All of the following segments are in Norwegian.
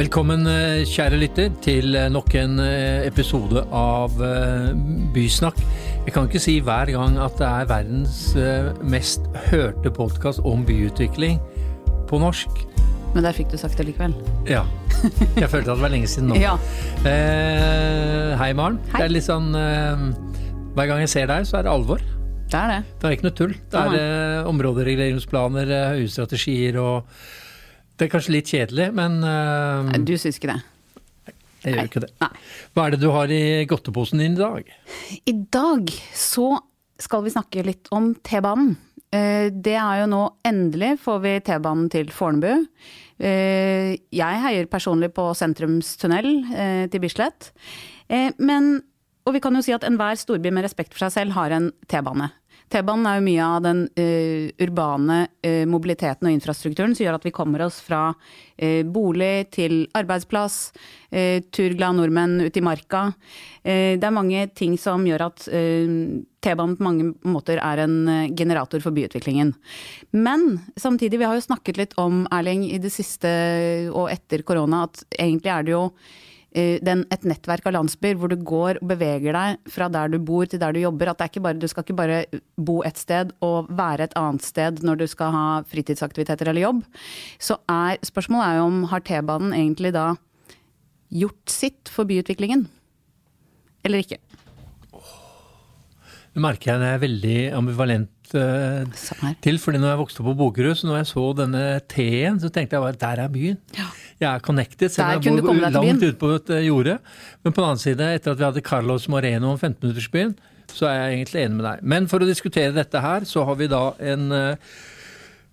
Velkommen, eh, kjære lytter, til eh, nok en eh, episode av Bysnakk. Jeg kan ikke si hver gang at det er verdens mest hørte podkast om byutvikling på norsk. Men der fikk du sagt det likevel. Ja. Jeg følte at det var lenge siden nå. ja. eh, hei, Maren. Hei. Det er litt sånn eh, Hver gang jeg ser deg, så er det alvor. Det er det. Det er ikke noe tull. Det er eh, områdereguleringsplaner, høye strategier og det er kanskje litt kjedelig, men uh, Nei, Du syns ikke det? Jeg gjør ikke det. Nei. Hva er det du har i godteposen din i dag? I dag så skal vi snakke litt om T-banen. Uh, det er jo nå endelig får vi T-banen til Fornebu. Uh, jeg heier personlig på sentrumstunnel til Bislett. Men, og vi kan jo si at enhver storby med respekt for seg selv har en T-bane. T-banen er jo mye av den uh, urbane uh, mobiliteten og infrastrukturen som gjør at vi kommer oss fra uh, bolig til arbeidsplass, turglade nordmenn ut i marka. det er mange ting som gjør at T-banen på mange måter er en generator for byutviklingen. Men samtidig, vi har jo snakket litt om, Erling, i det siste og etter korona, at egentlig er det jo den, et nettverk av landsbyer hvor du går og beveger deg fra der du bor til der du jobber. At bare, du skal ikke bare bo et sted og være et annet sted når du skal ha fritidsaktiviteter eller jobb. Så er, spørsmålet er jo om har T-banen egentlig da gjort sitt for byutviklingen? Eller ikke? Det merker jeg det er veldig ambivalent uh, til. fordi når jeg vokste opp på Bokerud, så når jeg så denne T-en, så tenkte jeg bare der er byen. Ja. Jeg er connected, selv om jeg bor langt ute på et jorde. Men på den annen side, etter at vi hadde Carlos Moreno om 15-minuttersbyen, så er jeg egentlig enig med deg. Men for å diskutere dette her, så har vi da en uh,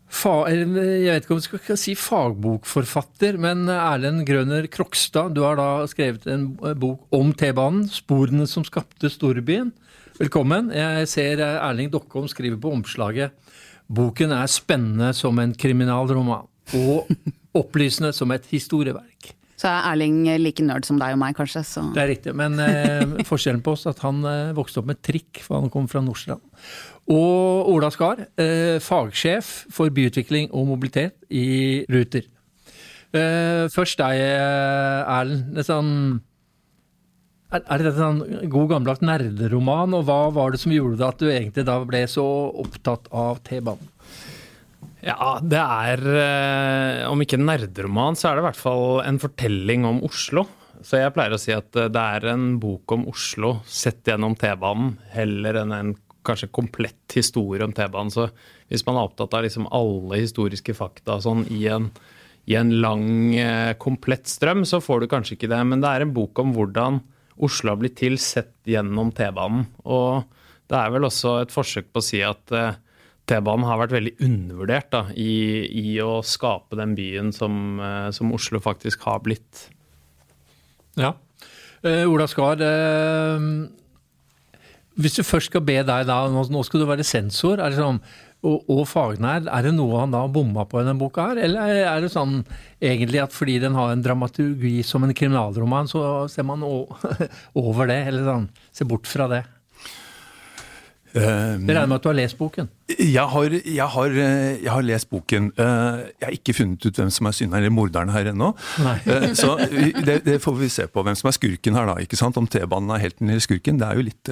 jeg vet ikke om jeg skal si fagbokforfatter, men Erlend Grønner Krokstad, du har da skrevet en bok om T-banen, 'Sporene som skapte storbyen'. Velkommen. Jeg ser Erling Dokkholm skriver på omslaget boken er spennende som en kriminalroman og opplysende som et historieverk. Så er Erling like nerd som deg og meg, kanskje. Så. Det er riktig, men eh, forskjellen på oss er at han eh, vokste opp med trikk, for han kom fra Nordstrand. Og Ola Skar, eh, fagsjef for byutvikling og mobilitet i Ruter. Eh, først deg, eh, Erlend. Sånn er, er dette en god gammeldags nerderoman, og hva var det som gjorde det at du egentlig da ble så opptatt av T-banen? Ja, det er eh, Om ikke en nerderoman, så er det i hvert fall en fortelling om Oslo. Så jeg pleier å si at eh, det er en bok om Oslo sett gjennom T-banen, heller enn en kanskje komplett historie om T-banen. Så hvis man er opptatt av liksom alle historiske fakta sånn i en, i en lang, eh, komplett strøm, så får du kanskje ikke det. Men det er en bok om hvordan Oslo har blitt til sett gjennom T-banen. Og det er vel også et forsøk på å si at T-banen har vært veldig undervurdert da, i, i, å skape den byen som, uh, som, Oslo faktisk har blitt. Ja. Eh, Ola Skar, hvis du først skal be deg da, nå skal du være sensor. er det sånn og, og fagnær, er det noe han da har bomma på i denne boka her? Eller er det sånn egentlig at fordi den har en dramaturgi som en kriminalroman, så ser man over det? Eller sånn, ser bort fra det? Jeg regner med at du har lest boken? Jeg har, jeg har, eh, jeg har lest boken. Eh, jeg har ikke funnet ut hvem som er synderen eller morderen her ennå. Eh, så det, det, får vi se på. Hvem som er skurken her, da. ikke sant? Om T-banen er helten eller skurken. Det er jo litt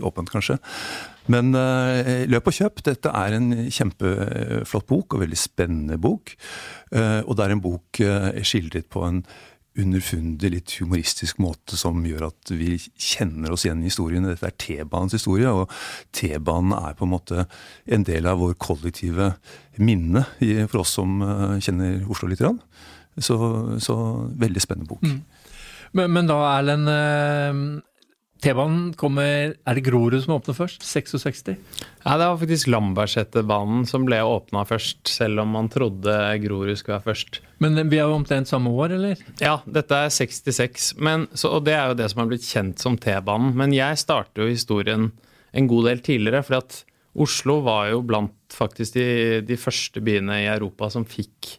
åpent, kanskje. Men løp og kjøp. Dette er en kjempeflott bok, og veldig spennende bok. Og det er en bok skildret på en underfundig, litt humoristisk måte som gjør at vi kjenner oss igjen i historien. Dette er T-banens historie, og T-banen er på en måte en del av vår kollektive minne for oss som eh, kjenner Oslo litt. Så, så veldig spennende bok. Mm. Men, men, da, Erlend, eh, T-banen kommer Er det Grorud som åpner først? 66? Ja, det var faktisk Lambertseterbanen som ble åpna først, selv om man trodde Grorud skulle være først. Men vi er jo omtrent samme år, eller? Ja, dette er 66. Men, så, og det er jo det som har blitt kjent som T-banen. Men jeg starter jo historien en god del tidligere, for at Oslo var jo blant faktisk de, de første byene i Europa som fikk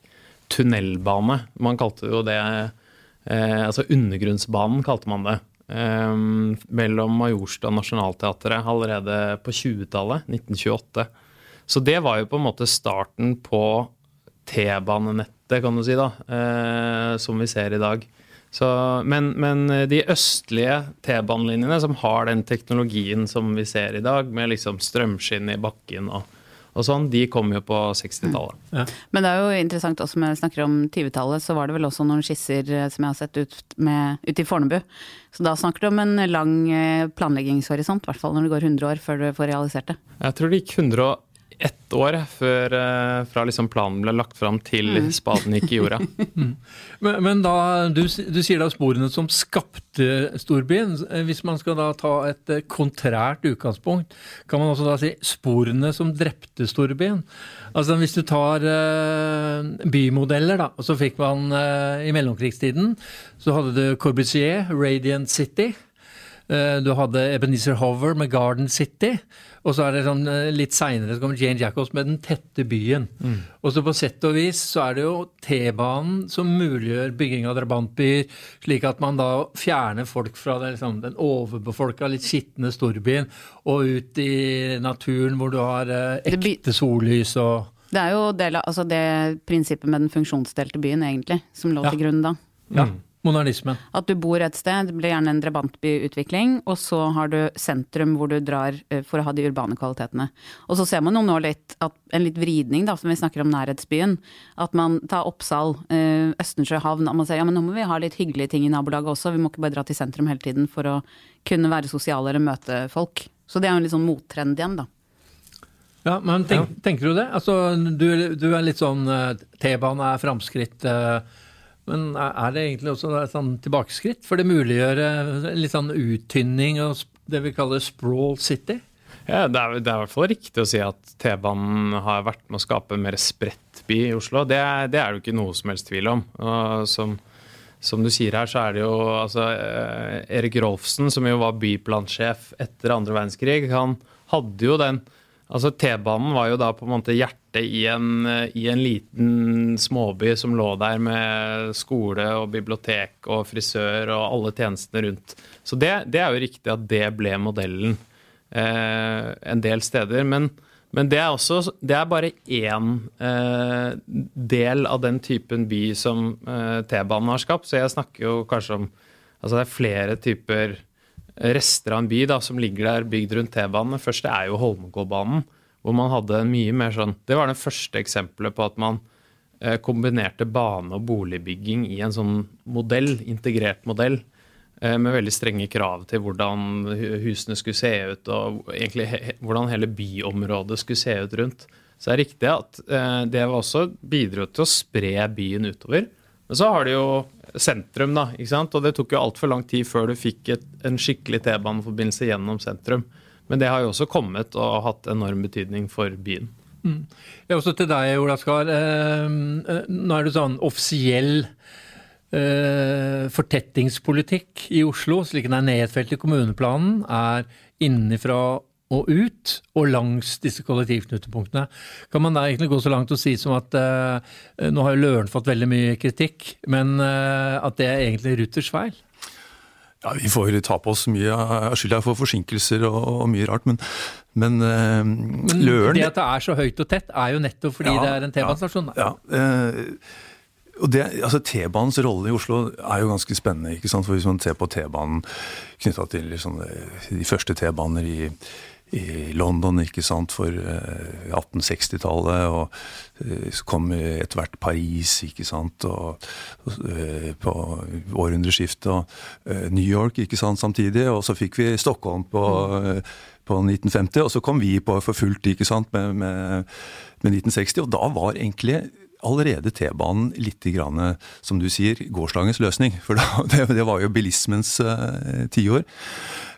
tunnelbane. Man kalte jo det eh, Altså undergrunnsbanen, kalte man det. Um, mellom Majorstad og Nationaltheatret allerede på 20-tallet, 1928. Så det var jo på en måte starten på T-banenettet kan du si, da, uh, som vi ser i dag. Så, men, men, de østlige T-banelinjene som har den teknologien som vi ser i dag, med liksom strømskinn i bakken og, og sånn, de kom jo på 60-tallet. Mm. Ja. Men det er jo interessant også når vi snakker om 20-tallet, så var det vel også noen skisser eh, som jeg har sett ut, med, ut i Fornebu. Så da snakker du om en lang eh, planleggingshorisont, i hvert fall når det går 100 år før du får realisert det. Jeg tror det gikk 100 ett år før, eh, fra liksom planen ble lagt fram til mm. spaden gikk i jorda. mm. men, men, da, du, du, sier da sporene som skapte storbyen. Hvis man skal da ta et eh, kontrært utgangspunkt, kan man også da si sporene som drepte storbyen? Altså Hvis du tar uh, bymodeller, da, så fikk man uh, i mellomkrigstiden så hadde du Corbusier, Radiant City. Du hadde Ebenezer Hover med Garden City. Og så er det sånn eh, litt seinere så kommer Jane Jacobs med Den tette byen. Mm. Og så på sett og vis så er det jo T-banen som muliggjør bygging av drabantbyer, slik at man da fjerner folk fra det, liksom, den overbefolka, litt skitne storbyen og ut i naturen hvor du har eh, ekte sollys og Det er jo del av altså det prinsippet med den funksjonsdelte byen, egentlig, som lå ja. til grunn da. Ja. Mm. Modernismen. At du bor et sted, det blir gjerne en drabantbyutvikling, og så har du sentrum hvor du drar eh, for å ha de urbane kvalitetene. Og så ser man jo nå litt at, en litt vridning, da, som vi snakker om nærhetsbyen. At man tar Oppsal, eh, Østensjø havn, og man sier ja, men nå må vi ha litt hyggelige ting i nabolaget også, vi må ikke bare dra til sentrum hele tiden for å kunne være sosiale eller møte folk. Så det er jo en litt sånn mottrend igjen, da. Ja, men tenk, tenker du det? Altså, du, du er litt sånn eh, T-bane er framskritt. Uh, men er det egentlig også et sånn tilbakeskritt? For det muliggjør litt sånn uttynning og det vi kaller sprawl city? Ja, det er, det er i hvert fall riktig å si at T-banen har vært med å skape en mer spredt by i Oslo. Det, det er det jo ikke noe som helst tvil om. Og som, som, du sier her, så er det jo altså, eh, Erik Rolfsen, som jo var byplansjef etter andre verdenskrig, han hadde jo den Altså T-banen var jo da på en måte hjertet i en, i en, liten småby som lå der med skole og bibliotek og frisør og alle tjenestene rundt. Så det, det er jo riktig at det ble modellen eh, en del steder. Men, men det, er også, det er bare én eh, del av den typen by som eh, T-banen har skapt. Så jeg snakker jo kanskje om Altså det er flere typer rester av en by da, som ligger der bygd rundt T-banen. Først det er jo Holmenkollbanen, hvor man hadde mye mer sånn Det var det første eksempelet på at man eh, kombinerte bane- og boligbygging i en sånn modell, integrert modell, eh, med veldig strenge krav til hvordan husene skulle se ut, og egentlig hvordan hele byområdet skulle se ut rundt. Så det er riktig at det det også bidro til å spre byen utover. Men så har det jo sentrum, da. ikke sant? Og det tok jo altfor lang tid før du fikk et, en skikkelig T-baneforbindelse gjennom sentrum. Men det har jo også kommet og hatt enorm betydning for byen. Mm. Ja, også til deg, Ola Skar. Eh, eh, nå er det sånn offisiell eh, fortettingspolitikk i Oslo, slik den er nedfelt i kommuneplanen, er innenfra og ut, og langs disse kollektivknutepunktene. Kan man da egentlig gå så langt og si som at eh, nå har jo Løren fått veldig mye kritikk, men eh, at det er egentlig Ruters feil? Ja, Vi får ta på oss mye av skylda for forsinkelser og, og, mye rart, men, men, eh, men Løren Det at det er så høyt og tett, er jo nettopp fordi ja, det er en T-banestasjon. Ja, ja og det, altså T-banens rolle i Oslo er jo ganske spennende. ikke sant? For Hvis man ser på T-banen knytta til liksom, de første T-baner i i London ikke sant, for 1860-tallet. Eh, og eh, så kom etter hvert Paris ikke sant, og, og på århundreskiftet. Og New York ikke sant, samtidig. Og så fikk vi Stockholm på, på 1950, og så kom vi på for fullt ikke sant, med, med, med 1960. Og da var egentlig allerede T-banen litt, grann, som du sier, gårsdagens løsning. For det, det, var jo bilismens uh, tiår.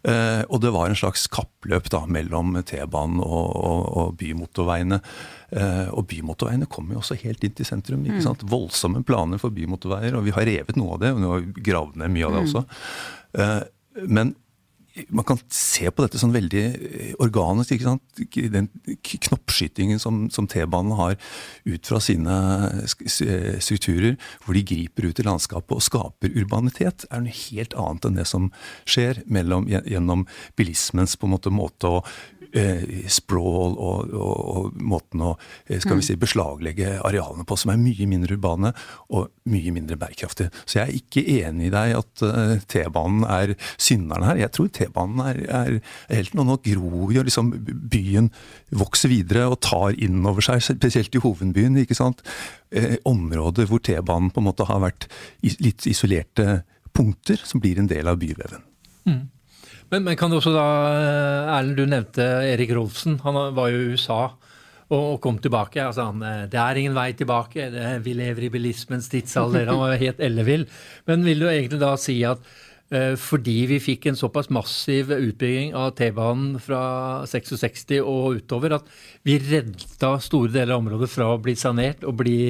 Uh, og det var en slags kappløp da, mellom T-banen og, og, og, bymotorveiene. Uh, og bymotorveiene kommer jo også helt inn til sentrum. ikke mm. sant? Voldsomme planer for bymotorveier, og vi har revet noe av det. og nå har vi gravd ned mye av det mm. også. Men man kan se på dette sånn veldig organisk. ikke sant? Den knoppskytingen som, som T-banen har ut fra sine eh, strukturer, hvor de griper ut i landskapet og skaper urbanitet, er noe helt annet enn det som skjer mellom, gjennom bilismens på en måte, måte å eh, sprawl og, og, og, måten å eh, skal vi mm. si, beslaglegge arealene på, som er mye mindre urbane og mye mindre bærekraftige. Så jeg er ikke enig i deg at uh, T-banen er synderen her. Jeg tror T-banen er, er, helt noe nå gror jo liksom byen vokser videre og tar inn over seg, spesielt i hovedbyen, ikke sant. Eh, områder hvor T-banen på en måte har vært litt isolerte punkter, som blir en del av byveven. Mm. Men, men, kan du også da, eh, Erlend, du nevnte Erik Rolfsen. Han var jo i USA og kom tilbake. Altså han, eh, det er ingen vei tilbake, vi lever i bilismens tidsalder. Han var jo helt ellevill. Men vil du egentlig da si at fordi vi fikk en såpass massiv utbygging av T-banen fra 66 og utover, at vi redda store deler av området fra å bli sanert og bli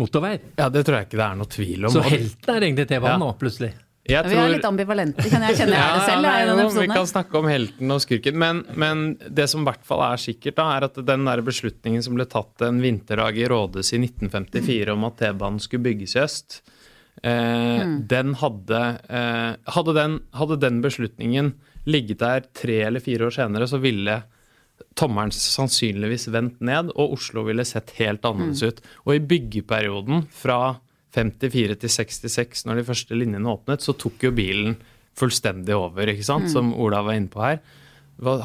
motorvei? Ja, det tror jeg ikke det er noe tvil om. Så helten er egentlig T-banen ja. nå, plutselig? Tror... Vi er litt ambivalente, kan jeg kjenne ja, det selv. Ja, jo, vi kan snakke om helten og skurken, men, men det som i hvert fall er sikkert, da, er at den der beslutningen som ble tatt en vinterdag i Rådes i 1954 om at T-banen skulle bygges i øst, eh, mm. den hadde, eh, hadde, den, hadde den beslutningen ligget der tre eller fire år senere, så ville tommelen sannsynligvis vendt ned, og Oslo ville sett helt annerledes mm. ut. Og i byggeperioden fra 54 til 66, når de første linjene åpnet, så tok jo bilen fullstendig over, ikke sant, mm. som Ola var inne på her.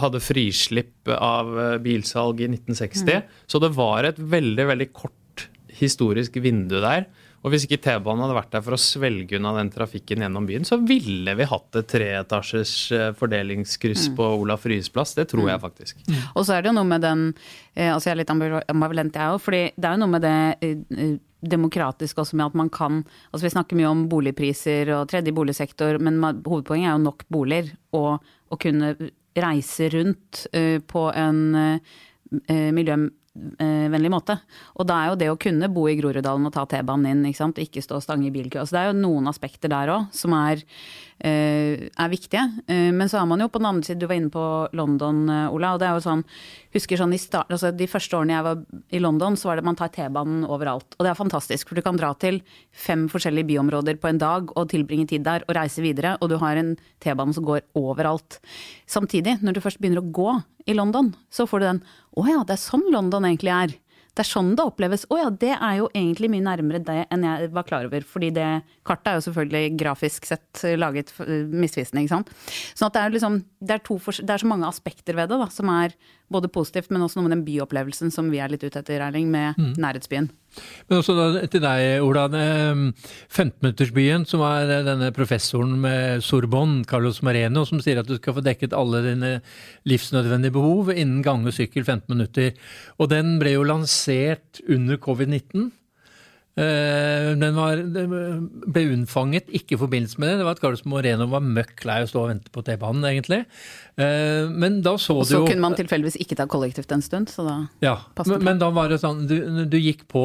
Hadde frislipp av eh, bilsalg i 1960. Mm. Så det var et veldig, veldig kort historisk vindu der. Og hvis ikke T-banen hadde vært der for å svelge unna den trafikken gjennom byen, så ville vi hatt et treetasjers eh, fordelingskryss mm. på Olaf Ryes plass. Det tror jeg mm. faktisk. Mm. Og så er det jo noe med den eh, Altså jeg er litt ambivalent, jeg òg. fordi det er jo noe med det demokratisk også med at man kan altså Vi snakker mye om boligpriser og tredje boligsektor, men hovedpoenget er jo nok boliger. Og å kunne reise rundt uh, på en uh, miljøvennlig måte. Og da er jo det å kunne bo i Groruddalen og ta T-banen inn, ikke sant, ikke stå og stange i bilkø. Altså det er jo noen aspekter der òg som er Eh, er viktige. Eh, men så har man jo på den andre siden, du var inne på London, eh, Ola. og det er jo sånn, husker sånn start, altså De første årene jeg var i London, så var det man tar T-banen overalt. Og det er fantastisk, for du kan dra til fem forskjellige byområder på en dag og tilbringe tid der og reise videre, og du har en T-bane som går overalt. Samtidig, når du først begynner å gå i London, så får du den Å ja, det er sånn London egentlig er. Det er sånn det oppleves. Å ja, det er jo egentlig mye nærmere det enn jeg var klar over. Fordi det kartet er jo selvfølgelig grafisk sett laget misvisende, ikke sant. Sånn at det er liksom det er, to, det er så mange aspekter ved det da, som er både positivt, men også noe med den byopplevelsen som vi er litt ute etter, Erling, med mm. nærhetsbyen. Men også da, til deg, Ola. 15-minuttersbyen, som er denne professoren med Sorbonne, Carlos Mareno, som sier at du skal få dekket alle dine livsnødvendige behov innen gang og sykkel 15 minutter. Og den ble jo lansert under covid-19. Eh, den, var, ble unnfanget, ikke i forbindelse med det. Det var at Carlos Moreno var møkk lei å stå og vente på T-banen, egentlig. Eh, men da så, du jo Og så kunne man tilfeldigvis ikke ta kollektivt en stund, så da ja, men, men, da var det sånn, du, du gikk på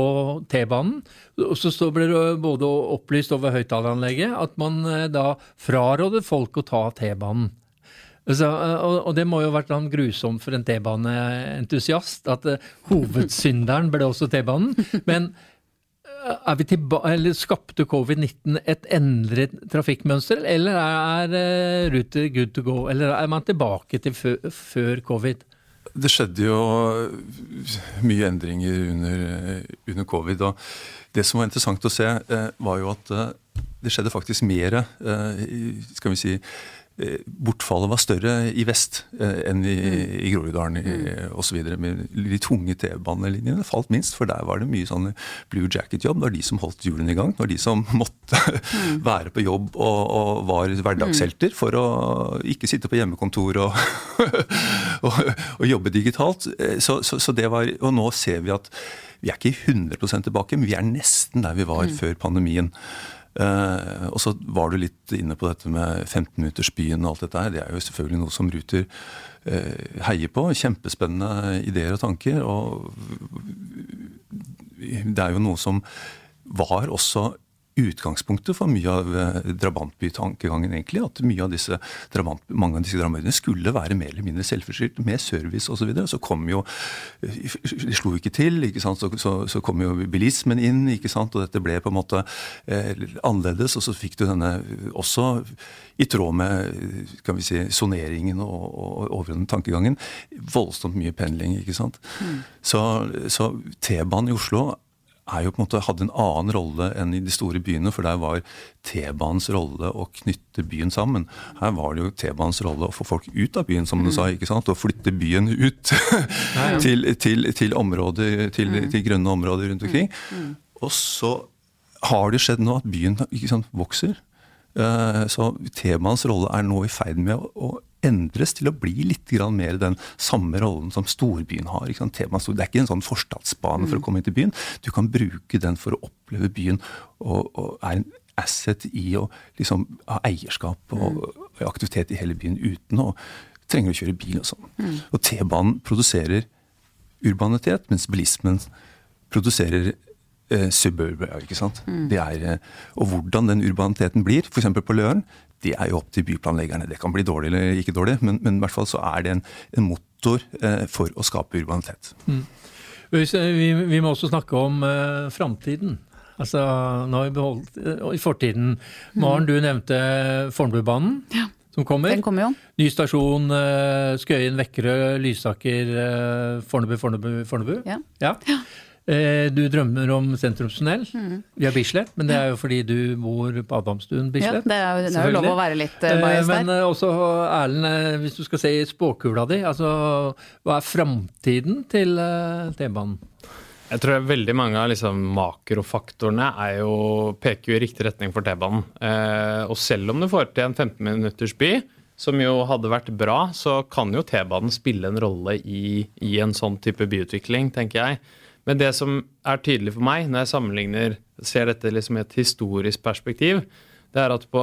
T-banen, og så ble det både opplyst over høyttaleranlegget at man eh, da frarådet folk å ta T-banen. Så, og, det må jo ha vært sånn grusomt for en T-baneentusiast at hovedsynderen ble også T-banen. Men er vi eller Skapte covid-19 et endret trafikkmønster, eller er eh, Ruter good to go? Eller er man tilbake til før covid? Det skjedde jo mye endringer under, under, covid. og Det som var interessant å se, eh, var jo at eh, det skjedde faktisk mer skal vi si, Eh, bortfallet var større i vest eh, enn i, mm. i Groruddalen mm. osv. De tunge T-banelinjene falt minst, for der var det mye sånn blue jacket-jobb. Det var de som holdt hjulene i gang. Det var de som måtte mm. være på jobb og, og var hverdagshelter mm. for å ikke sitte på hjemmekontor og, og, og jobbe digitalt. Eh, så, så, så, det var, Og nå ser vi at vi er ikke 100% tilbake, men vi er nesten der vi var mm. før pandemien. Uh, og så var du litt inne på dette med 15-minuttersbyen og alt dette her. Det er jo selvfølgelig noe som Ruter uh, heier på. Kjempespennende ideer og tanker. Og det er jo noe som var også utgangspunktet for mye av eh, drabantbytankegangen, egentlig. At mye av disse drabant, mange av disse drabantbyene skulle være mer eller mindre selvforsynt med service osv. Så, videre. så kom jo De slo ikke til. ikke sant? Så, så, så, kom jo bilismen inn, ikke sant? og dette ble på en måte eh, annerledes. Og så fikk du denne også i tråd med kan vi si, soneringen og, og overordnet tankegangen, voldsomt mye pendling. ikke sant? Mm. Så, så T-banen i Oslo jo på en måte hadde en annen rolle enn i de store byene, for der var T-banens rolle å knytte byen sammen. Her var det jo T-banens rolle å få folk ut av byen, som du mm. sa, ikke sant? og flytte byen ut til, til, til, områder, til, mm. til, grønne områder rundt omkring. Mm. Og så har det skjedd nå at byen sant, vokser. Eh, så T-banens rolle er nå i ferd med å endres til å bli litt mer den samme rollen som storbyen har. Ikke det er ikke en sånn forstadsbane for å mm. komme inn til byen. Du kan bruke den for å oppleve byen, og, og er en asset i å liksom, ha eierskap og, og, mm. aktivitet i hele byen uten å trenge å kjøre bil og sånn. Mm. Og T-banen produserer urbanitet, mens bilismen produserer eh, suburbia. ikke sant? Mm. Det er, eh, og hvordan den urbaniteten blir, f.eks. på Løren, det er jo opp til byplanleggerne. Det kan bli dårlig eller ikke dårlig, men, men i hvert fall så er det en, en motor eh, for å skape urbanitet. Mm. Vi, vi, må også snakke om eh, framtiden. Altså, nå har vi beholdt uh, i fortiden. Maren, mm. du nevnte Fornebubanen. Ja. Som kommer. Den kommer jo. Ny stasjon uh, Skøyen, Vekkerø, Lysaker, uh, Fornebu, Fornebu, Fornebu. Ja. ja. Eh, du drømmer om sentrumstunnel mm. via Bislett, men det er jo fordi du bor på Adamstuen Bislett. Ja, det er, jo, det er jo lov å være litt uh, bias der. Men også Erlend, hvis du skal se i spåkula di, altså hva er framtiden til T-banen? Jeg tror veldig mange av liksom makrofaktorene jo, peker jo i riktig retning for T-banen. Eh, og selv om du får til en 15 minutters by, som jo hadde vært bra, så kan jo T-banen spille en rolle i, i en sånn type byutvikling, tenker jeg. Men det som er tydelig for meg når jeg sammenligner, ser dette liksom i et historisk perspektiv, det er at på,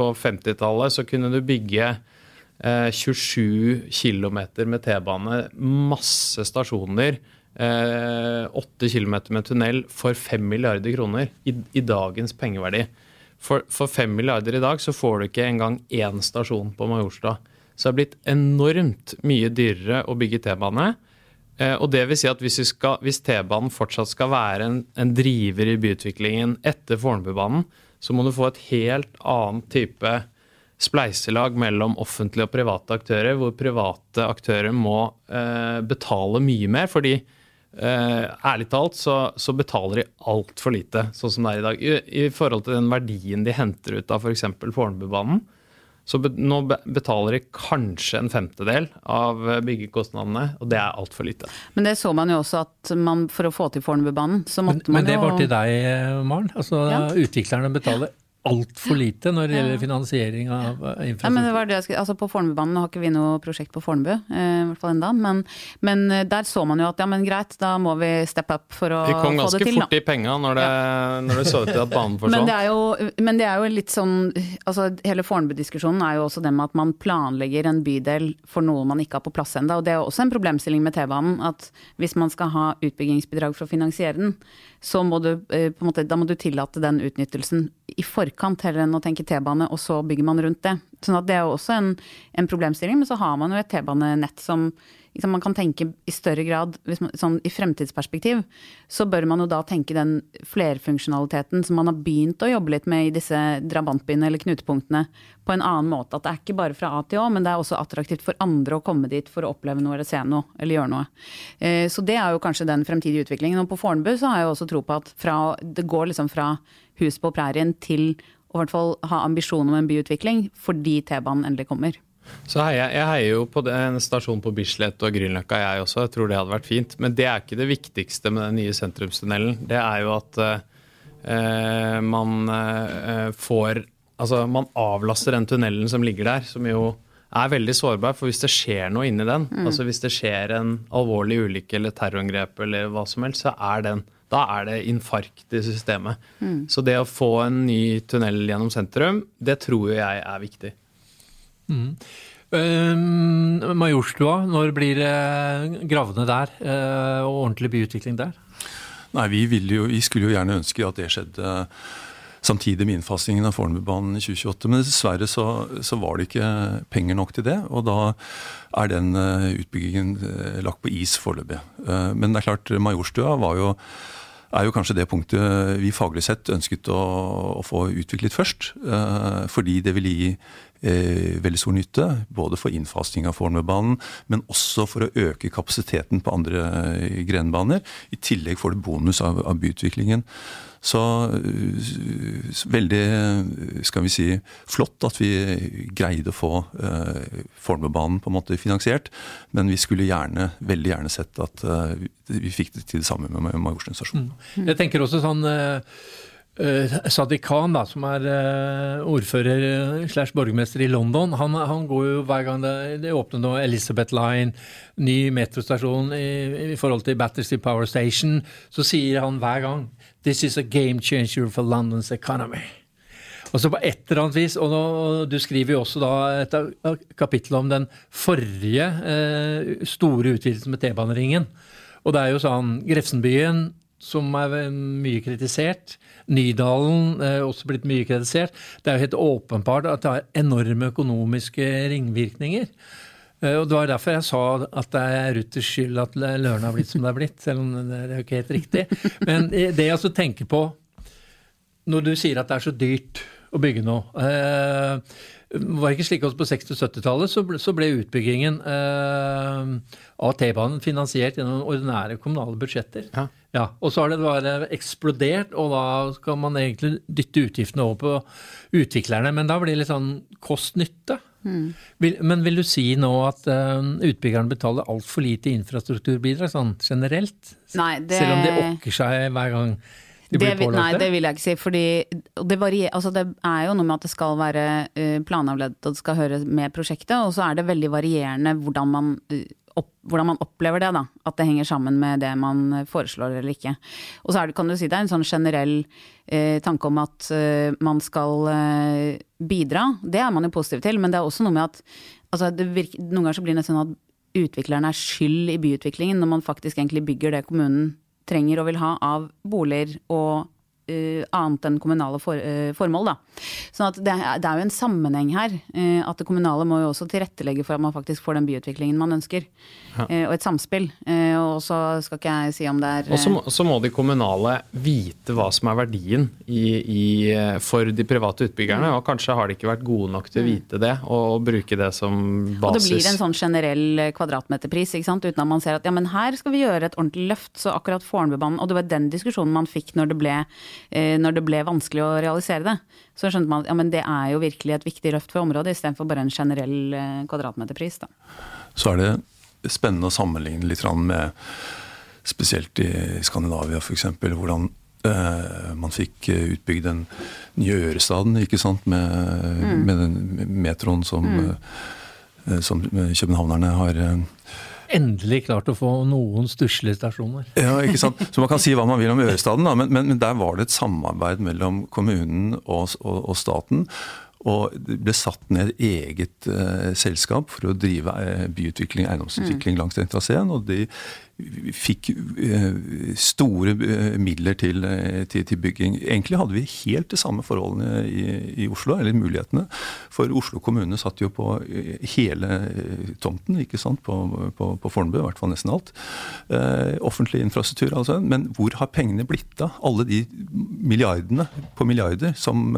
på 50-tallet så kunne du bygge eh, 27 km med T-bane, masse stasjoner, eh, 8 km med tunnel for 5 milliarder kroner i, i dagens pengeverdi. For, for 5 milliarder i dag så får du ikke engang én stasjon på Majorstua. Så det er blitt enormt mye dyrere å bygge T-bane. Eh, og det vil si at Hvis, hvis T-banen fortsatt skal være en, en, driver i byutviklingen etter Fornebubanen, så må du få et helt annet type spleiselag mellom offentlige og private aktører, hvor private aktører må eh, betale mye mer. fordi eh, ærlig talt så, så betaler de altfor lite, sånn som det er i dag. I, I, forhold til den verdien de henter ut av f.eks. Fornebubanen, så nå betaler de kanskje en femtedel av eh, byggekostnadene, og det er altfor lite. Men det så man jo også at man for å få til Fornebubanen, så måtte men, man jo Men det var til deg, eh, Maren. Altså ja. utviklerne betaler altfor lite når det gjelder finansiering av infrastruktur. Ja, men det var det jeg skulle, altså På Fornebubanen har ikke vi noe prosjekt på Fornebu, eh, i hvert fall enda, men, men, eh, der så man jo at ja, men greit, da må vi steppe up for å få det til. Vi kom ganske fort i penga når det, ja. når det så ut til at banen forsvant. Men det, jo, men det er jo litt sånn altså Hele Fornebu-diskusjonen er jo også det med at man planlegger en bydel for noe man ikke har på plass ennå. Og det er jo også en problemstilling med T-banen, at hvis man skal ha utbyggingsbidrag for å finansiere den, så må du, eh, på en måte, da må du tillate den utnyttelsen i forkant, heller enn å tenke T-bane, og så bygger man rundt det. Sånn at det er jo også en, en problemstilling, men så har man jo et T-banenett som liksom, man kan tenke i større grad, man, sånn, i fremtidsperspektiv, så bør man jo da tenke den flerfunksjonaliteten som man har begynt å jobbe litt med i disse drabantbyene eller knutepunktene, på en annen måte. At det er ikke bare fra A til Å, men det er også attraktivt for andre å komme dit for å oppleve noe eller se noe, eller gjøre noe. Eh, så det er jo kanskje den fremtidige utviklingen. Og på Fornebu så har jeg også tro på at fra, det går liksom fra hus på prærien til å i hvert fall ha ambisjon om en byutvikling, fordi T-banen endelig kommer. Så heier, Jeg heier jo på en stasjon på Bislett og Grünerløkka, jeg også. Jeg tror det hadde vært fint. Men det er ikke det viktigste med den nye sentrumstunnelen. Det er jo at eh, man eh, får Altså, man avlaster den tunnelen som ligger der, som jo er veldig sårbar. For hvis det skjer noe inni den, mm. altså hvis det skjer en alvorlig ulykke eller terrorangrep eller hva som helst, så er den da er det infarkt i systemet. Mm. Så det å få en ny tunnel gjennom sentrum, det tror jeg er viktig. Mm. Uh, Majorstua, når blir det gravene der uh, og ordentlig byutvikling der? Nei, vi, jo, vi, skulle jo gjerne ønske at det skjedde samtidig med innfasingen av Fornebubanen i 2028. Men dessverre så, så, var det ikke penger nok til det, og da er den utbyggingen lagt på is foreløpig. Men det er klart, Majorstua var jo er jo kanskje det punktet vi faglig sett ønsket å, å få utviklet først. Eh, fordi det vil gi eh, veldig stor nytte. Både for innfasing av Fornebubanen, men også for å øke kapasiteten på andre eh, grenbaner. I tillegg får det bonus av, av byutviklingen. Så veldig, skal vi si, flott at vi greide å få uh, Fornebubanen på en måte finansiert. Men vi skulle gjerne, veldig gjerne sett at uh, vi fikk det til det samme med Majorstuen stasjon. Mm. Jeg tenker også sånn Uh, Sadiq Khan, da, som er uh, ordfører slash borgermester i London, han, han, går jo hver gang det, det åpner noe Elizabeth Line, ny metrostasjon i, i, forhold til Battersea Power Station, så sier han hver gang This is a game changer for London's economy. Og så på et eller annet vis, og, nå, Du skriver jo også da et kapittel om den forrige uh, store utvidelsen med T-baneringen. Og det er jo sånn Grefsenbyen, som er mye kritisert. Nydalen er også blitt mye kritisert. Det er jo helt åpenbart at det har enorme økonomiske ringvirkninger. Eh, og Det var derfor jeg sa at det er Ruthers skyld at Løren har blitt som det har blitt. Selv om det er jo ikke helt riktig. Men det jeg altså tenker på når du sier at det er så dyrt å bygge noe eh, var det ikke slik også På 60- og 70-tallet så, så, ble utbyggingen eh, av T-banen finansiert gjennom ordinære kommunale budsjetter. Ja. Ja, og så har det bare eksplodert, og da skal man egentlig dytte utgiftene over på utviklerne. Men da blir det litt sånn kost-nytte. Mm. Men vil du si nå at uh, utbyggeren betaler altfor lite infrastrukturbidrag sånn generelt? Nei, det... Selv om det okker seg hver gang de blir det? Nei, det vil jeg ikke si. fordi det, varier, altså det er jo noe med at det skal være uh, planavledet og det skal høre med prosjektet. Og så er det veldig varierende hvordan man uh, opp, hvordan man opplever det. da, At det henger sammen med det man foreslår eller ikke. Og så er det, kan du si det er en sånn generell eh, tanke om at eh, man skal eh, bidra. Det er man jo positiv til, men det er også noe med at altså, virker, noen ganger så blir det sånn at utviklerne er skyld i byutviklingen, når man faktisk egentlig bygger det kommunen trenger og vil ha av boliger og annet enn kommunale for, uh, formål. Da. Sånn at det, det, er jo en sammenheng her. Uh, at det kommunale må jo også tilrettelegge for at man faktisk får den byutviklingen man ønsker. Ja. og et samspill. og så skal ikke jeg si om det er Og så må, så må de kommunale vite hva som er verdien i, i, for de private utbyggerne. Mm. Og kanskje har de ikke vært gode nok til å mm. vite det, og, og bruke det som basis. Og det blir en sånn generell kvadratmeterpris, ikke sant? uten at man ser at ja, men her skal vi gjøre et ordentlig løft. Så akkurat Fornebubanen Og det var den diskusjonen man fikk når det ble Eh, når det ble vanskelig å realisere det, så skjønte man at ja, men det er jo virkelig et viktig løft for området, istedenfor bare en generell eh, kvadratmeterpris. Da. Så er det spennende å sammenligne litt med spesielt i Skandinavia f.eks. hvordan eh, man fikk utbygd den nye Ørestaden ikke sant? Med, mm. med den metroen som, mm. eh, som københavnerne har endelig klart å få noen stusslige stasjoner. Ja, ikke sant. Så Man kan si hva man vil om Ørestaden, da, men, men, men der var det et samarbeid mellom kommunen og, og, og staten. Og det ble satt ned eget uh, selskap for å drive uh, byutvikling, eiendomsutvikling mm. langs den traseen. Og de fikk uh, store midler til, til, til, bygging. Egentlig hadde vi helt de samme forholdene i, i, Oslo, eller mulighetene. For Oslo kommune satt jo på hele tomten, ikke sant, på, på, på Fornebu, i hvert fall nesten alt. offentlig infrastruktur, altså. Men hvor har pengene blitt av? Alle de milliardene på milliarder som,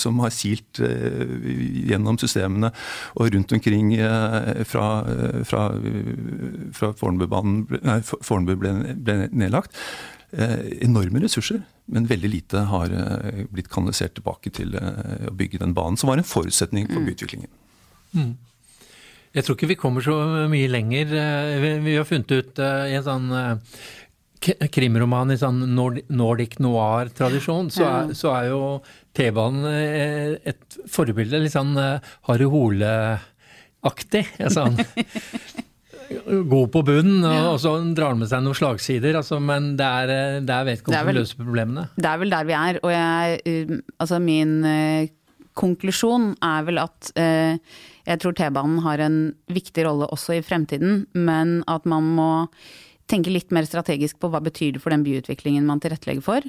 som har silt Eh, gjennom systemene og rundt omkring fra, fra, fra fra, fra Fornebu ble, ble nedlagt. enorme ressurser, men veldig lite har blitt kanalisert tilbake til å bygge den banen, som var en forutsetning for mm. byutviklingen. Mm. Jeg tror ikke vi kommer så mye lenger. Vi har funnet ut i en sånn krimroman i sånn Nordic noir-tradisjon, så, så, er jo T-banen eh, et forbilde. Litt sånn eh, Harry Hole-aktig. Sånn, god på bunnen, og, så drar han med seg noen slagsider. Altså, men det er, eh, det er vedkommende som løser problemene. Det er vel der vi er. Og jeg, altså min uh, konklusjon er vel at uh, jeg tror T-banen har en viktig rolle også i fremtiden, men at man må tenke litt mer strategisk på hva betyr det for den byutviklingen man tilrettelegger for.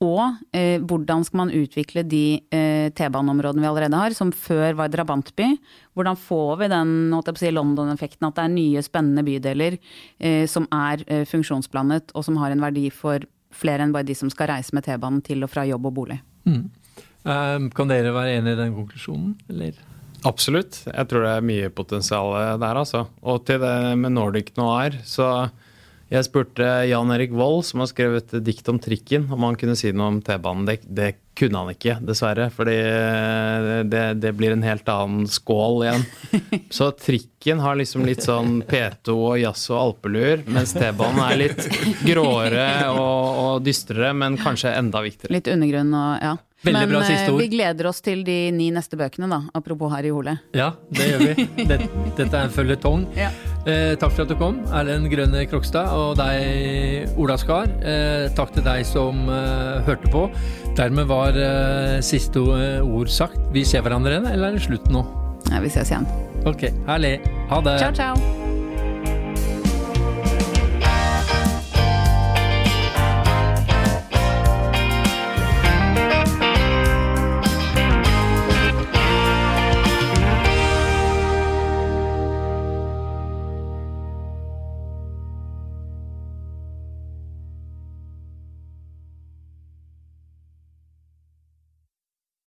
Og eh, hvordan skal man utvikle de eh, T-baneområdene vi allerede har, som før var drabantby? Hvordan får vi den si, London-effekten, at det er nye, spennende bydeler eh, som er eh, funksjonsblandet, og som har en verdi for flere enn bare de som skal reise med T-banen til og fra jobb og bolig? Mm. Um, kan dere være enig i den konklusjonen, eller? Absolutt. Jeg tror det er mye potensial der, altså. Og til det med Nordic Noir, så jeg spurte Jan Erik Vold, som har skrevet et dikt om trikken, om han kunne si noe om T-banen. Det, det, kunne han ikke, dessverre. Fordi det, det, blir en helt annen skål igjen. Så trikken har liksom litt sånn P2 og jazz og alpeluer, mens T-banen er litt gråere og, og dystrere, men kanskje enda viktigere. Litt undergrunn og ja. Veldig Men bra siste eh, ord. vi gleder oss til de ni neste bøkene, da. Apropos Harry Hole. Ja, det gjør vi. Dette er en føljetong. Ja. Eh, takk for at du kom, Erlend Grønne Krokstad, og deg, Ola Skar. Eh, takk til deg som eh, hørte på. Dermed var siste ord sagt. Vi ser hverandre igjen, eller er det slutt nå? Ja, vi ses igjen. Ok, herlig. Ha det. Ciao, ciao.